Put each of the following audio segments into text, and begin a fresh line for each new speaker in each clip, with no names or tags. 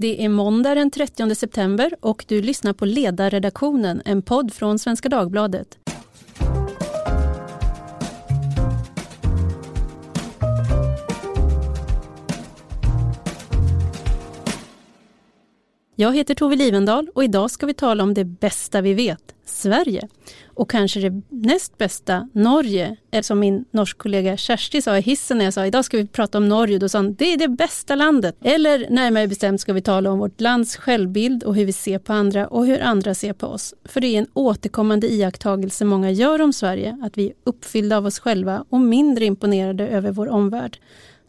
Det är måndag den 30 september och du lyssnar på Ledarredaktionen, en podd från Svenska Dagbladet. Jag heter Tove Livendal och idag ska vi tala om det bästa vi vet, Sverige. Och kanske det näst bästa, Norge. Eller som min norsk kollega Kersti sa i hissen när jag sa idag ska vi prata om Norge. Då sa hon det är det bästa landet. Eller närmare bestämt ska vi tala om vårt lands självbild och hur vi ser på andra och hur andra ser på oss. För det är en återkommande iakttagelse många gör om Sverige, att vi är uppfyllda av oss själva och mindre imponerade över vår omvärld.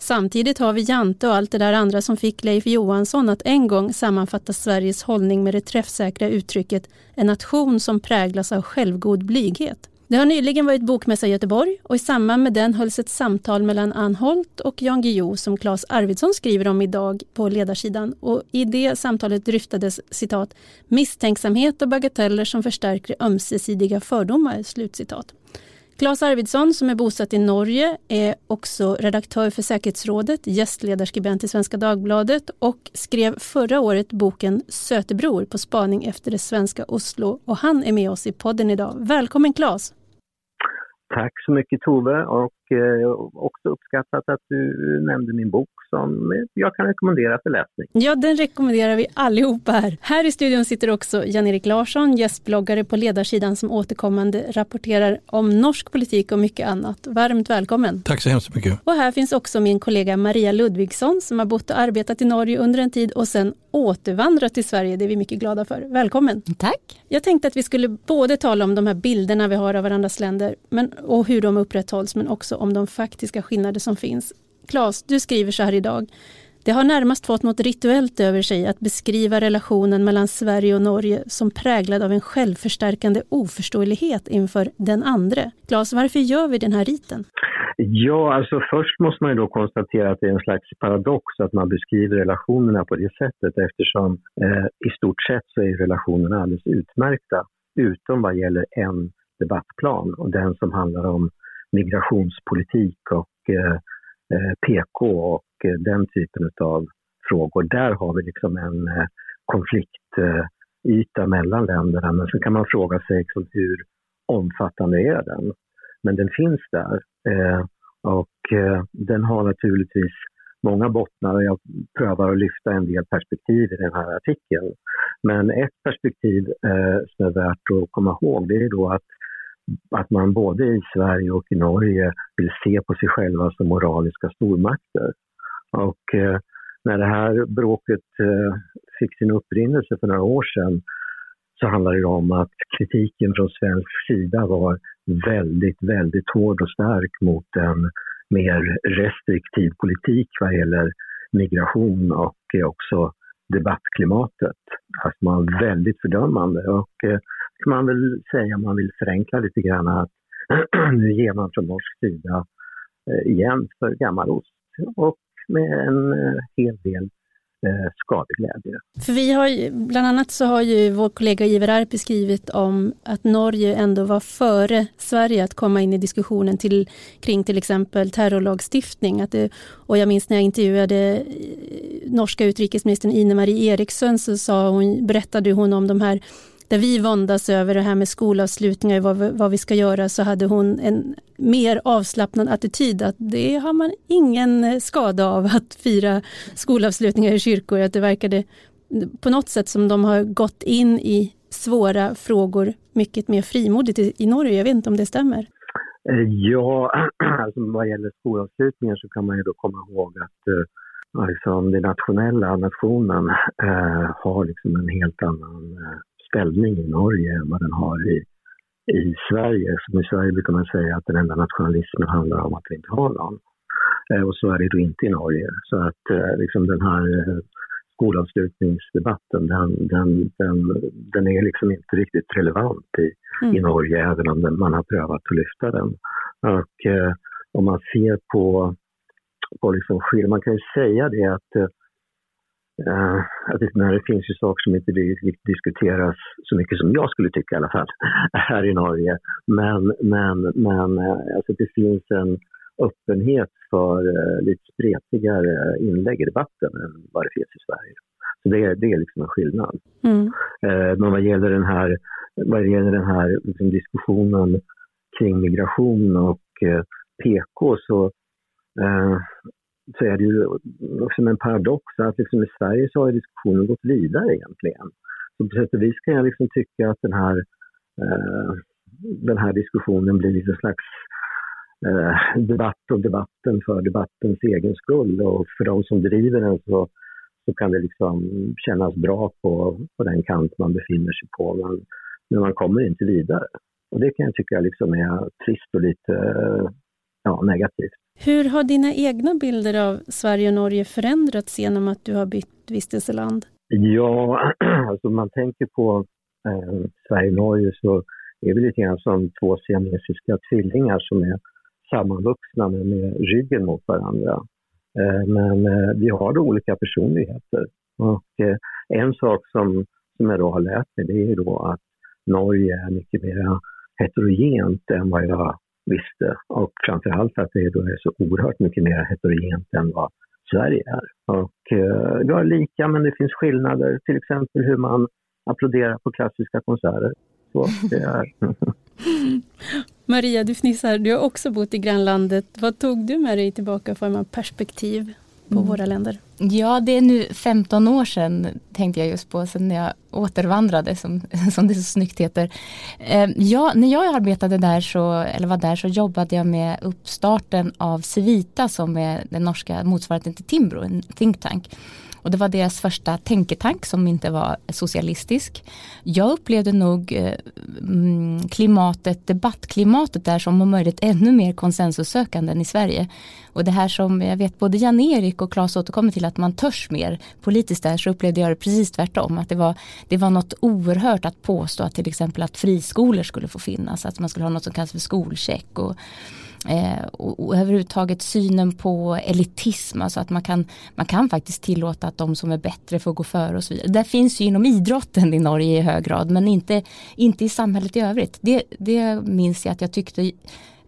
Samtidigt har vi Jante och allt det där andra som fick Leif Johansson att en gång sammanfatta Sveriges hållning med det träffsäkra uttrycket en nation som präglas av självgod blyghet. Det har nyligen varit bokmässa i Göteborg och i samband med den hölls ett samtal mellan Ann Holt och Jan Guillou som Claes Arvidsson skriver om idag på ledarsidan och i det samtalet dryftades citat misstänksamhet och bagateller som förstärker ömsesidiga fördomar. Slutcitat. Claes Arvidsson som är bosatt i Norge är också redaktör för Säkerhetsrådet, gästledarskribent i Svenska Dagbladet och skrev förra året boken Sötebror på spaning efter det svenska Oslo och han är med oss i podden idag. Välkommen Claes!
Tack så mycket Tove och också uppskattat att du nämnde min bok som jag kan rekommendera för läsning.
Ja, den rekommenderar vi allihopa här. Här i studion sitter också Jan-Erik Larsson, gästbloggare på ledarsidan som återkommande rapporterar om norsk politik och mycket annat. Varmt välkommen!
Tack så hemskt mycket!
Och här finns också min kollega Maria Ludvigsson som har bott och arbetat i Norge under en tid och sen återvandrat till Sverige. Det är vi mycket glada för. Välkommen!
Tack!
Jag tänkte att vi skulle både tala om de här bilderna vi har av varandras länder men, och hur de upprätthålls men också om de faktiska skillnader som finns. Claes, du skriver så här idag. Det har närmast fått något rituellt över sig att beskriva relationen mellan Sverige och Norge som präglad av en självförstärkande oförståelighet inför den andre. Claes, varför gör vi den här riten?
Ja, alltså först måste man ju då konstatera att det är en slags paradox att man beskriver relationerna på det sättet eftersom eh, i stort sett så är relationerna alldeles utmärkta utom vad gäller en debattplan och den som handlar om migrationspolitik och eh, eh, PK och eh, den typen av frågor. Där har vi liksom en konfliktyta mellan länderna men så kan man fråga sig liksom hur omfattande är den? Men den finns där och den har naturligtvis många bottnar och jag prövar att lyfta en del perspektiv i den här artikeln. Men ett perspektiv eh, som är värt att komma ihåg det är då att att man både i Sverige och i Norge vill se på sig själva som moraliska stormakter. Och eh, när det här bråket eh, fick sin upprinnelse för några år sedan så handlade det om att kritiken från svensk sida var väldigt, väldigt hård och stark mot en mer restriktiv politik vad gäller migration och eh, också debattklimatet. Alltså man var väldigt fördömande och eh, kan man väl säga om man vill förenkla lite grann att nu ger man från norsk sida eh, igen för gammal ost och med en eh, hel del Eh, skadeglädje.
För vi har bland annat så har ju vår kollega Iver Arpi skrivit om att Norge ändå var före Sverige att komma in i diskussionen till, kring till exempel terrorlagstiftning. Att det, och jag minns när jag intervjuade eh, norska utrikesministern Ine-Marie Eriksson så sa hon, berättade hon om de här där vi våndas över det här med skolavslutningar, vad, vad vi ska göra, så hade hon en mer avslappnad attityd att det har man ingen eh, skada av att fira skolavslutningar i kyrkor. Att det verkade på något sätt som de har gått in i svåra frågor mycket mer frimodigt i, i Norge. Jag vet inte om det stämmer.
Eh, ja, alltså vad gäller skolavslutningar så kan man ju då komma ihåg att eh, alltså, den nationella nationen eh, har liksom en helt annan eh, ställning i Norge än vad den har i, i Sverige. Som I Sverige brukar man säga att den enda nationalismen handlar om att vi inte har någon. Eh, och så är det då inte i Norge. Så att eh, liksom den här eh, skolavslutningsdebatten, den, den, den, den är liksom inte riktigt relevant i, mm. i Norge, även om den, man har prövat att lyfta den. Och eh, om man ser på, på liksom man kan ju säga det att Uh, att det, det finns ju saker som inte diskuteras så mycket som jag skulle tycka i alla fall, här i Norge. Men, men, men uh, alltså det finns en öppenhet för uh, lite spretigare inlägg i debatten än vad det finns i Sverige. Så det, det är liksom en skillnad. Mm. Eh, men vad gäller den här, vad gäller den här liksom diskussionen kring migration och eh, PK så, eh, så är det ju liksom en paradox att liksom i Sverige så har diskussionen gått vidare egentligen. Så på sätt och vis kan jag liksom tycka att den här, eh, den här diskussionen blir en slags eh, debatt och debatten för debattens egen skull och för de som driver den så, så kan det liksom kännas bra på, på den kant man befinner sig på men, men man kommer inte vidare. Och det kan jag tycka liksom är trist och lite ja, negativt.
Hur har dina egna bilder av Sverige och Norge förändrats genom att du har bytt vistelseland?
Ja, alltså man tänker på eh, Sverige och Norge så är vi lite grann som två siamesiska tvillingar som är sammanvuxna med, med ryggen mot varandra. Eh, men eh, vi har då olika personligheter. Och eh, en sak som, som jag då har lärt mig det är då att Norge är mycket mer heterogent än vad jag visste. Och framförallt att det då är så oerhört mycket mer heterogent än vad Sverige är. Och eh, vi har lika men det finns skillnader, till exempel hur man applåderar på klassiska konserter. Så det är.
Maria, du fnissar. Du har också bott i grannlandet. Vad tog du med dig tillbaka för perspektiv på mm. våra länder?
Ja, det är nu 15 år sedan tänkte jag just på, sen jag återvandrade som, som det så snyggt heter. Eh, ja, när jag arbetade där så, eller var där så jobbade jag med uppstarten av Civita som är den norska motsvarigheten till Timbro, en think tank. Och det var deras första tänketank som inte var socialistisk. Jag upplevde nog eh, mm, klimatet, debattklimatet där som om möjligt ännu mer konsensussökande än i Sverige. Och det här som jag vet både Jan-Erik och Claes återkommer till att man törs mer politiskt där så upplevde jag det precis tvärtom. Att det var, det var något oerhört att påstå att till exempel att friskolor skulle få finnas. Att man skulle ha något som kallas för skolcheck. Och, Eh, och, och överhuvudtaget synen på elitism, alltså att man kan, man kan faktiskt tillåta att de som är bättre får gå före och så vidare. Det finns ju inom idrotten i Norge i hög grad men inte, inte i samhället i övrigt. Det, det minns jag att jag tyckte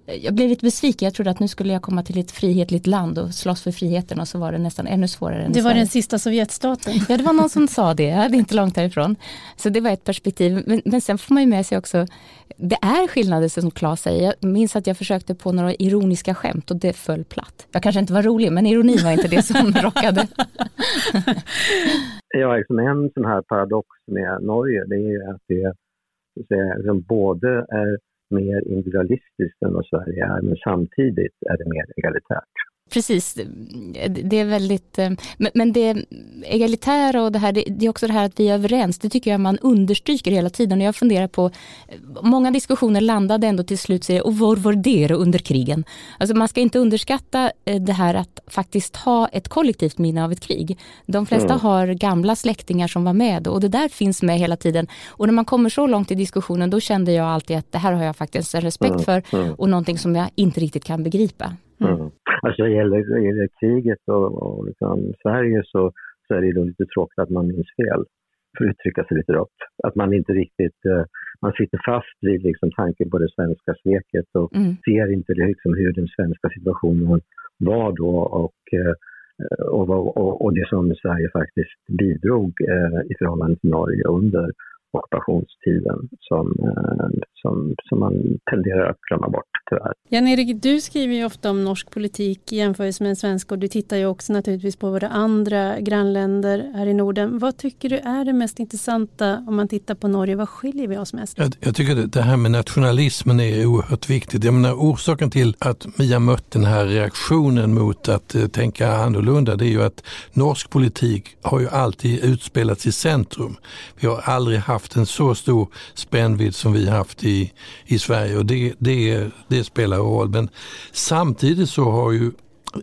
jag blev lite besviken. Jag trodde att nu skulle jag komma till ett frihetligt land och slåss för friheten och så var det nästan ännu svårare. Än
det var den sista Sovjetstaten.
Ja, det var någon som sa det. Jag är inte långt härifrån. Så det var ett perspektiv. Men, men sen får man ju med sig också, det är skillnader som Claes säger. Jag minns att jag försökte på några ironiska skämt och det föll platt. Jag kanske inte var rolig, men ironi var inte det som rockade.
ja, liksom en sån här paradox med Norge, det är att det, det liksom både är mer individualistiskt än vad Sverige är, men samtidigt är det mer egalitärt.
Precis, det är väldigt, eh, men det egalitära och det här, det är också det här att vi är överens, det tycker jag man understryker hela tiden och jag funderar på, många diskussioner landade ändå till slut säger och var var det under krigen? Alltså man ska inte underskatta eh, det här att faktiskt ha ett kollektivt minne av ett krig. De flesta mm. har gamla släktingar som var med och det där finns med hela tiden och när man kommer så långt i diskussionen då kände jag alltid att det här har jag faktiskt en respekt mm. för mm. och någonting som jag inte riktigt kan begripa.
Mm. Alltså gäller, gäller kriget och, och liksom Sverige så, så är det då lite tråkigt att man minns fel, för att uttrycka sig lite rått. Att man inte riktigt, uh, man sitter fast vid liksom tanken på det svenska sveket och mm. ser inte liksom hur den svenska situationen var då och, uh, och, och, och, det som Sverige faktiskt bidrog uh, i förhållande till Norge under ockupationstiden som, eh, som, som man tenderar att glömma bort tyvärr.
Jan-Erik, du skriver ju ofta om norsk politik i jämförelse med den svenska och du tittar ju också naturligtvis på våra andra grannländer här i Norden. Vad tycker du är det mest intressanta om man tittar på Norge? Vad skiljer vi oss mest?
Jag, jag tycker det, det här med nationalismen är oerhört viktigt. Jag menar, orsaken till att har mött den här reaktionen mot att uh, tänka annorlunda det är ju att norsk politik har ju alltid utspelats i centrum. Vi har aldrig haft haft en så stor spännvidd som vi haft i, i Sverige och det, det, det spelar roll. Men samtidigt så har ju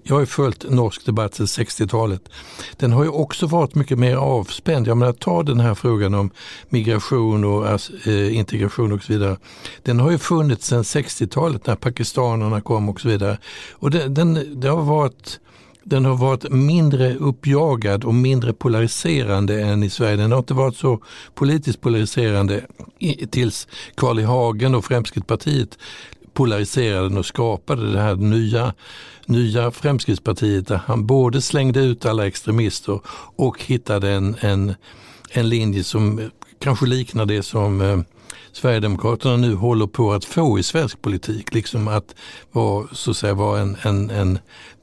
jag har ju följt norsk debatt sedan 60-talet. Den har ju också varit mycket mer avspänd. Jag menar, ta den här frågan om migration och eh, integration och så vidare. Den har ju funnits sedan 60-talet när pakistanerna kom och så vidare. Och den, den, det har varit den har varit mindre uppjagad och mindre polariserande än i Sverige. Den har inte varit så politiskt polariserande tills Carl I Hagen och Fremskrittspartiet polariserade och skapade det här nya, nya Fremskrittspartiet där han både slängde ut alla extremister och hittade en, en, en linje som kanske liknar det som eh, Sverigedemokraterna nu håller på att få i svensk politik. Liksom att vara, så att säga, vara en, en, en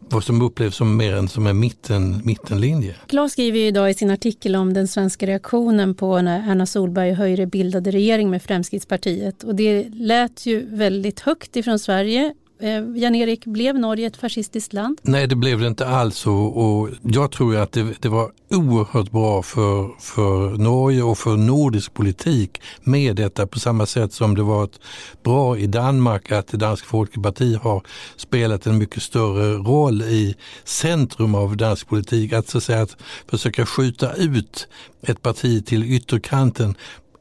vad som upplevs som mer än som en mitten, mittenlinje.
Claes skriver idag i sin artikel om den svenska reaktionen på när Erna Solberg och Höjre bildade regering med Fremskrittspartiet. Och det lät ju väldigt högt ifrån Sverige Eh, Jan-Erik, blev Norge ett fascistiskt land?
Nej, det blev det inte alls och, och jag tror att det, det, var oerhört bra för, för Norge och för nordisk politik med detta på samma sätt som det varit bra i Danmark att det danska folkeparti har spelat en mycket större roll i centrum av dansk politik. Att, så att, säga, att försöka skjuta ut ett parti till ytterkanten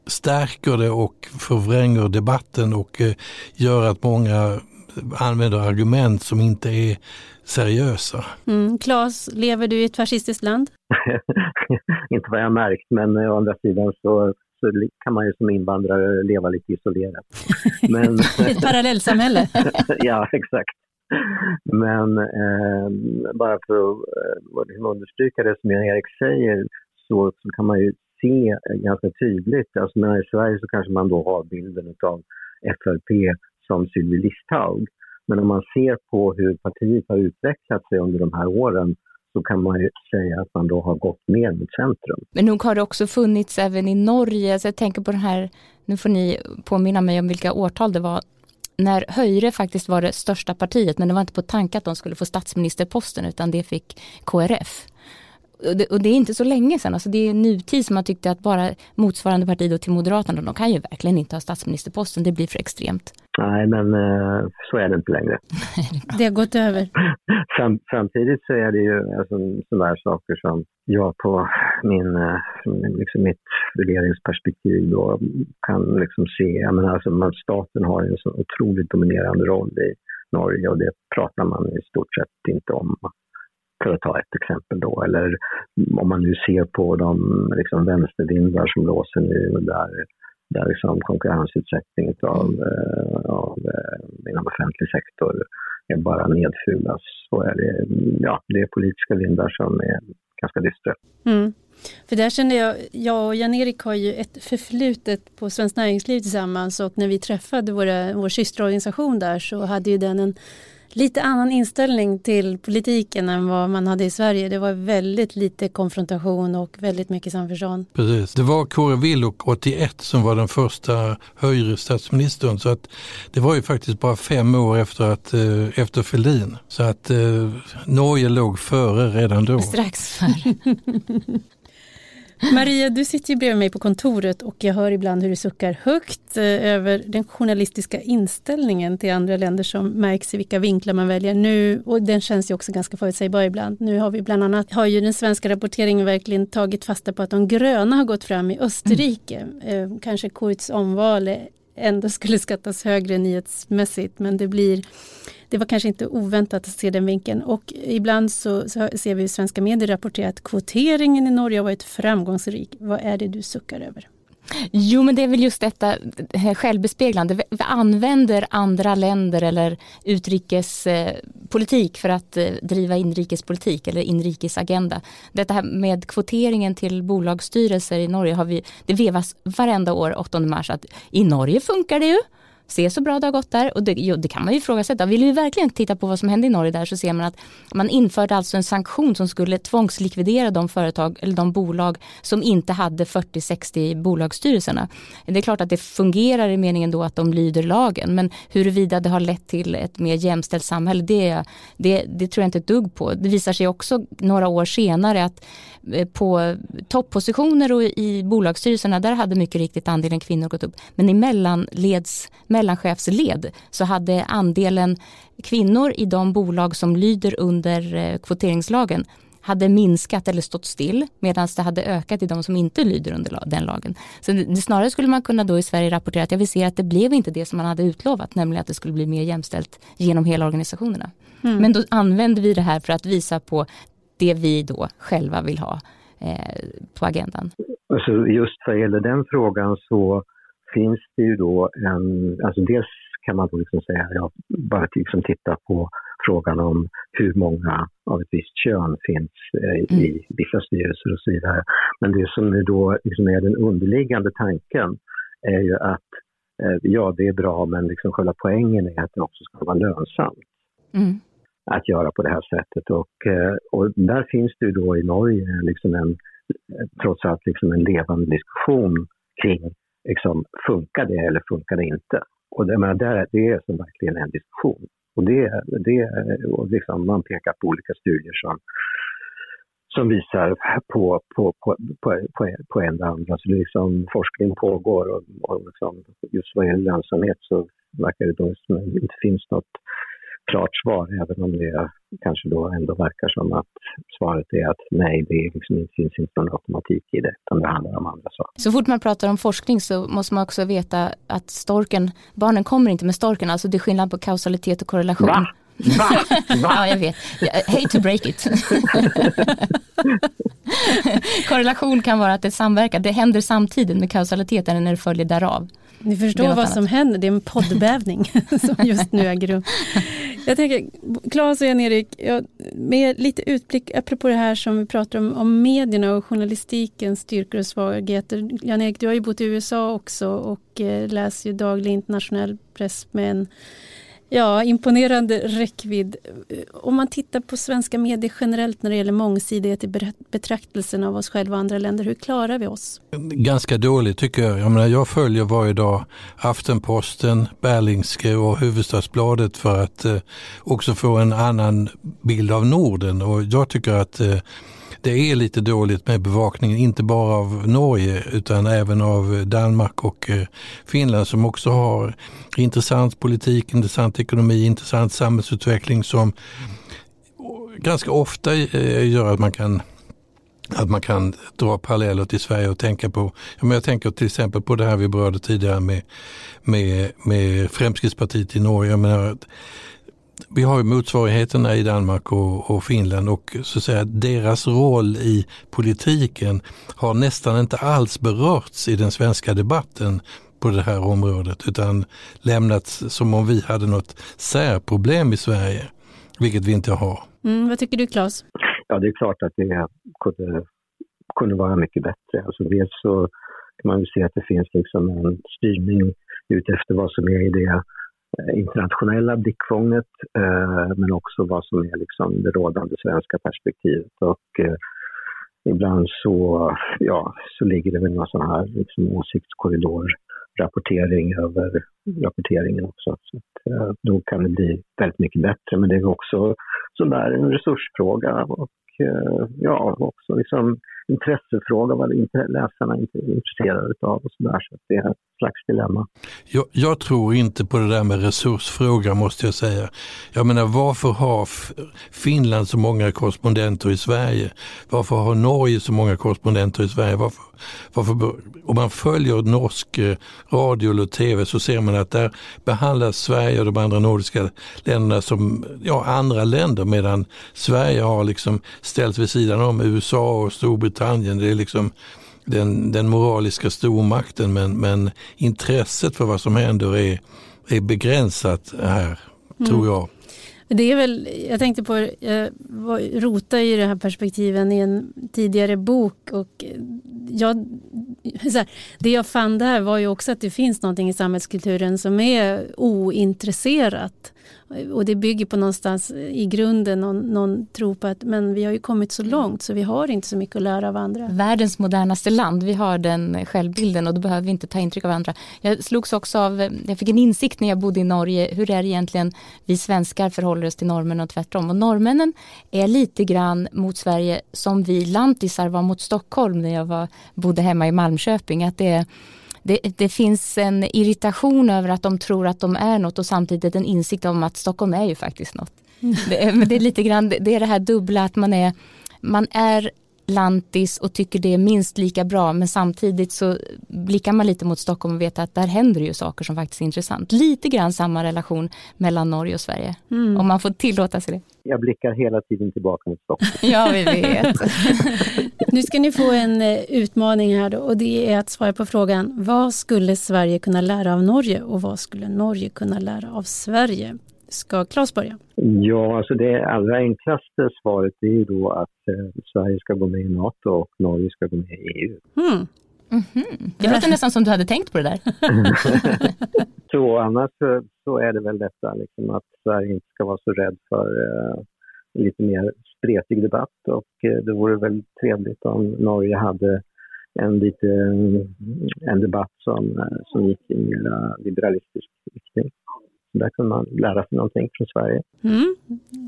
stärker det och förvränger debatten och eh, gör att många använder argument som inte är seriösa.
Mm. Claes, lever du i ett fascistiskt land?
inte vad jag märkt, men å andra sidan så, så kan man ju som invandrare leva lite isolerat.
Men, ett parallellsamhälle.
ja, exakt. Men eh, bara för att eh, liksom understryka det som Jan-Erik säger så, så kan man ju se ganska tydligt, alltså men i Sverige så kanske man då har bilden av FRP som Sylvie Listhaug. Men om man ser på hur partiet har utvecklat sig under de här åren så kan man ju säga att man då har gått mer mot centrum.
Men nog har det också funnits även i Norge, så alltså jag tänker på den här, nu får ni påminna mig om vilka årtal det var, när Höyre faktiskt var det största partiet, men det var inte på tanke att de skulle få statsministerposten, utan det fick KRF och det, och det, är inte så länge sedan, alltså det är nutid som man tyckte att bara motsvarande parti då till Moderaterna, de kan ju verkligen inte ha statsministerposten, det blir för extremt.
Nej, men eh, så är det inte längre.
det har gått över.
Sam, samtidigt så är det ju alltså, sådana saker som jag på min, eh, liksom mitt värderingsperspektiv då kan liksom se, jag menar, alltså, man, staten har en så otroligt dominerande roll i Norge och det pratar man i stort sett inte om för att ta ett exempel då. Eller om man nu ser på de liksom, vänstervindar som blåser nu där, där liksom konkurrensutsättning av, eh, av, eh, inom offentlig sektor är bara nedfulas så är det, ja, det är politiska vindar som är ganska dystra.
Mm. För där kände jag, jag och Jan-Erik har ju ett förflutet på Svenskt Näringsliv tillsammans och när vi träffade våra, vår systerorganisation där så hade ju den en lite annan inställning till politiken än vad man hade i Sverige. Det var väldigt lite konfrontation och väldigt mycket samförstånd.
Precis. Det var Kåre Willoch 81 som var den första högre statsministern så att det var ju faktiskt bara fem år efter, att, eh, efter Fälldin. Så att eh, Norge låg före redan då.
Strax före.
Maria, du sitter ju bredvid mig på kontoret och jag hör ibland hur du suckar högt eh, över den journalistiska inställningen till andra länder som märks i vilka vinklar man väljer nu. Och den känns ju också ganska förutsägbar ibland. Nu har vi bland annat, har ju den svenska rapporteringen verkligen tagit fasta på att de gröna har gått fram i Österrike. Mm. Kanske Kurz omval ändå skulle skattas högre nyhetsmässigt men det blir det var kanske inte oväntat att se den vinkeln. Och ibland så, så ser vi i svenska medier rapportera att kvoteringen i Norge har varit framgångsrik. Vad är det du suckar över?
Jo men det är väl just detta eh, självbespeglande. Vi använder andra länder eller utrikespolitik eh, för att eh, driva inrikespolitik eller inrikesagenda. Detta här med kvoteringen till bolagsstyrelser i Norge har vi, det vevas varenda år 8 mars att i Norge funkar det ju se så bra det har gått där. Och det, jo, det kan man ju ifrågasätta. Vill vi verkligen titta på vad som hände i Norge där så ser man att man införde alltså en sanktion som skulle tvångslikvidera de företag eller de bolag som inte hade 40-60 i bolagsstyrelserna. Det är klart att det fungerar i meningen då att de lyder lagen men huruvida det har lett till ett mer jämställt samhälle det, det, det tror jag inte ett dugg på. Det visar sig också några år senare att på toppositioner och i bolagsstyrelserna där hade mycket riktigt andelen kvinnor gått upp. Men i mellanleds mellanchefsled så hade andelen kvinnor i de bolag som lyder under eh, kvoteringslagen hade minskat eller stått still medan det hade ökat i de som inte lyder under den lagen. Så det, snarare skulle man kunna då i Sverige rapportera att jag vill se att det blev inte det som man hade utlovat, nämligen att det skulle bli mer jämställt genom hela organisationerna. Mm. Men då använder vi det här för att visa på det vi då själva vill ha eh, på agendan.
Alltså just vad gäller den frågan så finns det ju då en, alltså dels kan man då liksom säga, ja, bara liksom titta på frågan om hur många av ett visst kön finns eh, i mm. vissa styrelser och så vidare. Men det som är då liksom är den underliggande tanken är ju att eh, ja, det är bra, men liksom själva poängen är att det också ska vara lönsamt. Mm att göra på det här sättet. Och, eh, och där finns det då i Norge liksom en, trots allt liksom en levande diskussion kring liksom, funkar det eller funkar det inte? Och det, men där, det är som verkligen en diskussion. Och, det, det, och liksom, man pekar på olika studier som, som visar på, på, på, på, på, på en eller andra. Så liksom, forskning pågår och, och liksom, just vad gäller lönsamhet så verkar det då som det inte finns något klart svar, även om det kanske då ändå verkar som att svaret är att nej, det liksom, finns inte någon automatik i det, utan det handlar om andra saker.
Så fort man pratar om forskning så måste man också veta att storken, barnen kommer inte med storken, alltså det är skillnad på kausalitet och korrelation.
Va? Va? Va?
ja, jag vet. Hate to break it. Korrelation kan vara att det samverkar, det händer samtidigt med kausalitet eller när det följer därav.
Ni förstår vad annat. som händer, det är en poddbävning som just nu äger rum. Jag tänker, Claes och Jan-Erik, med lite utblick apropå det här som vi pratar om, om medierna och journalistikens styrkor och svagheter. Jan-Erik, du har ju bott i USA också och eh, läser ju daglig internationell press med en Ja, imponerande räckvidd. Eh, om man tittar på svenska medier generellt när det gäller mångsidighet i betraktelsen av oss själva och andra länder, hur klarar vi oss?
Ganska dåligt tycker jag. Jag, menar, jag följer varje dag Aftenposten, Berlingske och Huvudstadsbladet för att eh, också få en annan bild av Norden och jag tycker att eh, det är lite dåligt med bevakningen, inte bara av Norge utan även av eh, Danmark och eh, Finland som också har intressant politik, intressant ekonomi, intressant samhällsutveckling som ganska ofta eh, gör att man kan att man kan dra paralleller till Sverige och tänka på, ja, men jag tänker till exempel på det här vi berörde tidigare med, med, med Fremskrittspartiet i Norge. Jag menar, vi har ju motsvarigheterna i Danmark och, och, Finland och så att säga deras roll i politiken har nästan inte alls berörts i den svenska debatten på det här området utan lämnats som om vi hade något särproblem i Sverige, vilket vi inte har.
Mm, vad tycker du Claes?
Ja, det är klart att det kunde, kunde vara mycket bättre. Alltså dels så kan man ju se att det finns liksom en styrning utefter vad som är i det Eh, internationella blickfånget eh, men också vad som är liksom det rådande svenska perspektivet. Och, eh, ibland så, ja, så ligger det väl några sån här liksom, åsiktskorridor rapportering över rapporteringen också. Så att, eh, då kan det bli väldigt mycket bättre. Men det är också sådär en resursfråga och eh, ja, också liksom intressefråga vad läsarna är intresserade av och sådär. Så det slags dilemma.
Jag, jag, tror inte på det där med resursfrågan måste jag säga. Jag menar varför har Finland så många korrespondenter i Sverige? Varför har Norge så många korrespondenter i Sverige? Varför, varför, om man följer norsk eh, radio eller tv så ser man att där behandlas Sverige och de andra nordiska länderna som ja, andra länder medan Sverige har liksom ställts vid sidan om USA och Storbritannien Storbritannien. Det är liksom den, den moraliska stormakten men, men intresset för vad som händer är, är begränsat här, mm. tror jag.
Det är väl, jag tänkte på, jag rota i de här perspektiven i en tidigare bok och jag, här, det jag fann där var ju också att det finns någonting i samhällskulturen som är ointresserat. Och det bygger på någonstans i grunden någon, någon tro på att men vi har ju kommit så långt så vi har inte så mycket att lära av andra.
Världens modernaste land, vi har den självbilden och då behöver vi inte ta intryck av andra. Jag slogs också av, jag fick en insikt när jag bodde i Norge, hur är det egentligen vi svenskar förhåller oss till norrmän och tvärtom. Och norrmännen är lite grann mot Sverige som vi lantisar var mot Stockholm när jag var, bodde hemma i Malmköping. Att det är det, det, finns en irritation över att de tror att de är något och samtidigt en insikt om att Stockholm är ju faktiskt något. Mm. Det, men det är lite grann, det är det här dubbla att man är, man är lantis och tycker det är minst lika bra men samtidigt så blickar man lite mot Stockholm och vet att där händer ju saker som faktiskt är intressant. Lite grann samma relation mellan Norge och Sverige. Mm. Om man får tillåta sig det.
Jag blickar hela tiden tillbaka mot Stockholm.
ja, vi vet.
nu ska ni få en eh, utmaning här då och det är att svara på frågan vad skulle Sverige kunna lära av Norge och vad skulle Norge kunna lära av Sverige? Ska Claes börja?
Ja, alltså det allra enklaste svaret är ju då att eh, Sverige ska gå med i NATO och Norge ska gå med i EU. Mm.
Mm -hmm. Det låter nästan som du hade tänkt på det där.
så annars så är det väl detta liksom att Sverige inte ska vara så rädd för eh, lite mer spretig debatt och eh, det vore väl trevligt om Norge hade en, lite, en debatt som, eh, som gick i mer liberalistisk riktning. Där kunde man lära sig någonting från Sverige.
Mm,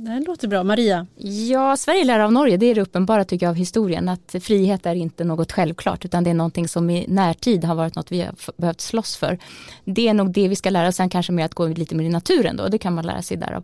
det låter bra. Maria?
Ja, Sverige lär av Norge. Det är det uppenbara tycker jag av historien. Att frihet är inte något självklart utan det är någonting som i närtid har varit något vi har behövt slåss för. Det är nog det vi ska lära oss. Sen kanske mer att gå lite mer i naturen då. Det kan man lära sig därav.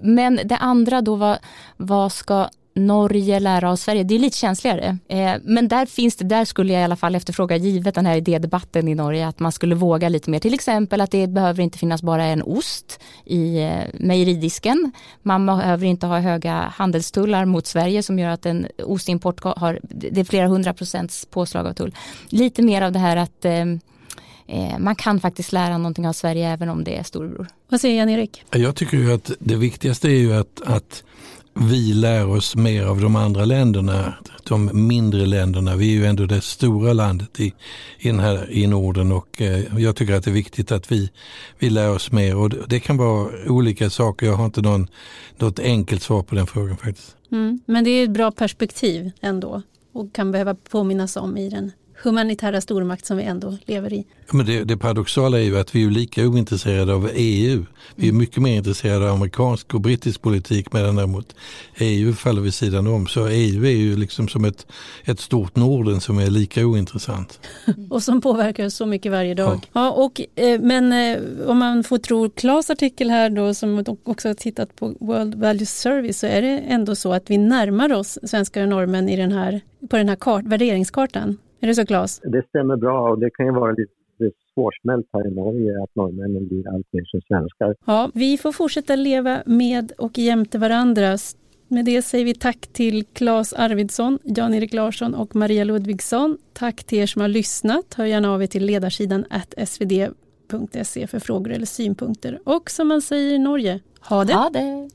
Men det andra då, vad, vad ska Norge lära av Sverige, det är lite känsligare. Eh, men där finns det, där skulle jag i alla fall efterfråga, givet den här idédebatten i Norge, att man skulle våga lite mer. Till exempel att det behöver inte finnas bara en ost i eh, mejeridisken. Man behöver inte ha höga handelstullar mot Sverige som gör att en ostimport har, det är flera hundra procents påslag av tull. Lite mer av det här att eh, man kan faktiskt lära någonting av Sverige även om det är storbror.
Vad säger Jan-Erik?
Jag tycker ju att det viktigaste är ju att, att vi lär oss mer av de andra länderna, de mindre länderna. Vi är ju ändå det stora landet i, i, här, i Norden och eh, jag tycker att det är viktigt att vi, vi lär oss mer. Och det, det kan vara olika saker, jag har inte någon, något enkelt svar på den frågan faktiskt.
Mm, men det är ett bra perspektiv ändå och kan behöva påminnas om i den humanitära stormakt som vi ändå lever i.
men det, det paradoxala är ju att vi är lika ointresserade av EU. Vi är mycket mer intresserade av amerikansk och brittisk politik medan däremot EU faller vid sidan om. Så EU är ju liksom som ett, ett stort Norden som är lika ointressant.
och som påverkar så mycket varje dag. Ja. ja och, eh, men eh, om man får tro Klas artikel här då som också har tittat på World Values Service så är det ändå så att vi närmar oss svenskar och norrmän i den här, på den här kart, värderingskartan. Är det så Claes?
Det stämmer bra och det kan ju vara lite svårsmält här i Norge att norrmännen blir allt mer som svenskar.
Ja, vi får fortsätta leva med och jämte varandra. Med det säger vi tack till Claes Arvidsson, Jan-Erik Larsson och Maria Ludvigsson. Tack till er som har lyssnat. Hör gärna av er till ledarsidan svd.se för frågor eller synpunkter. Och som man säger i Norge, ha det!
Ha det.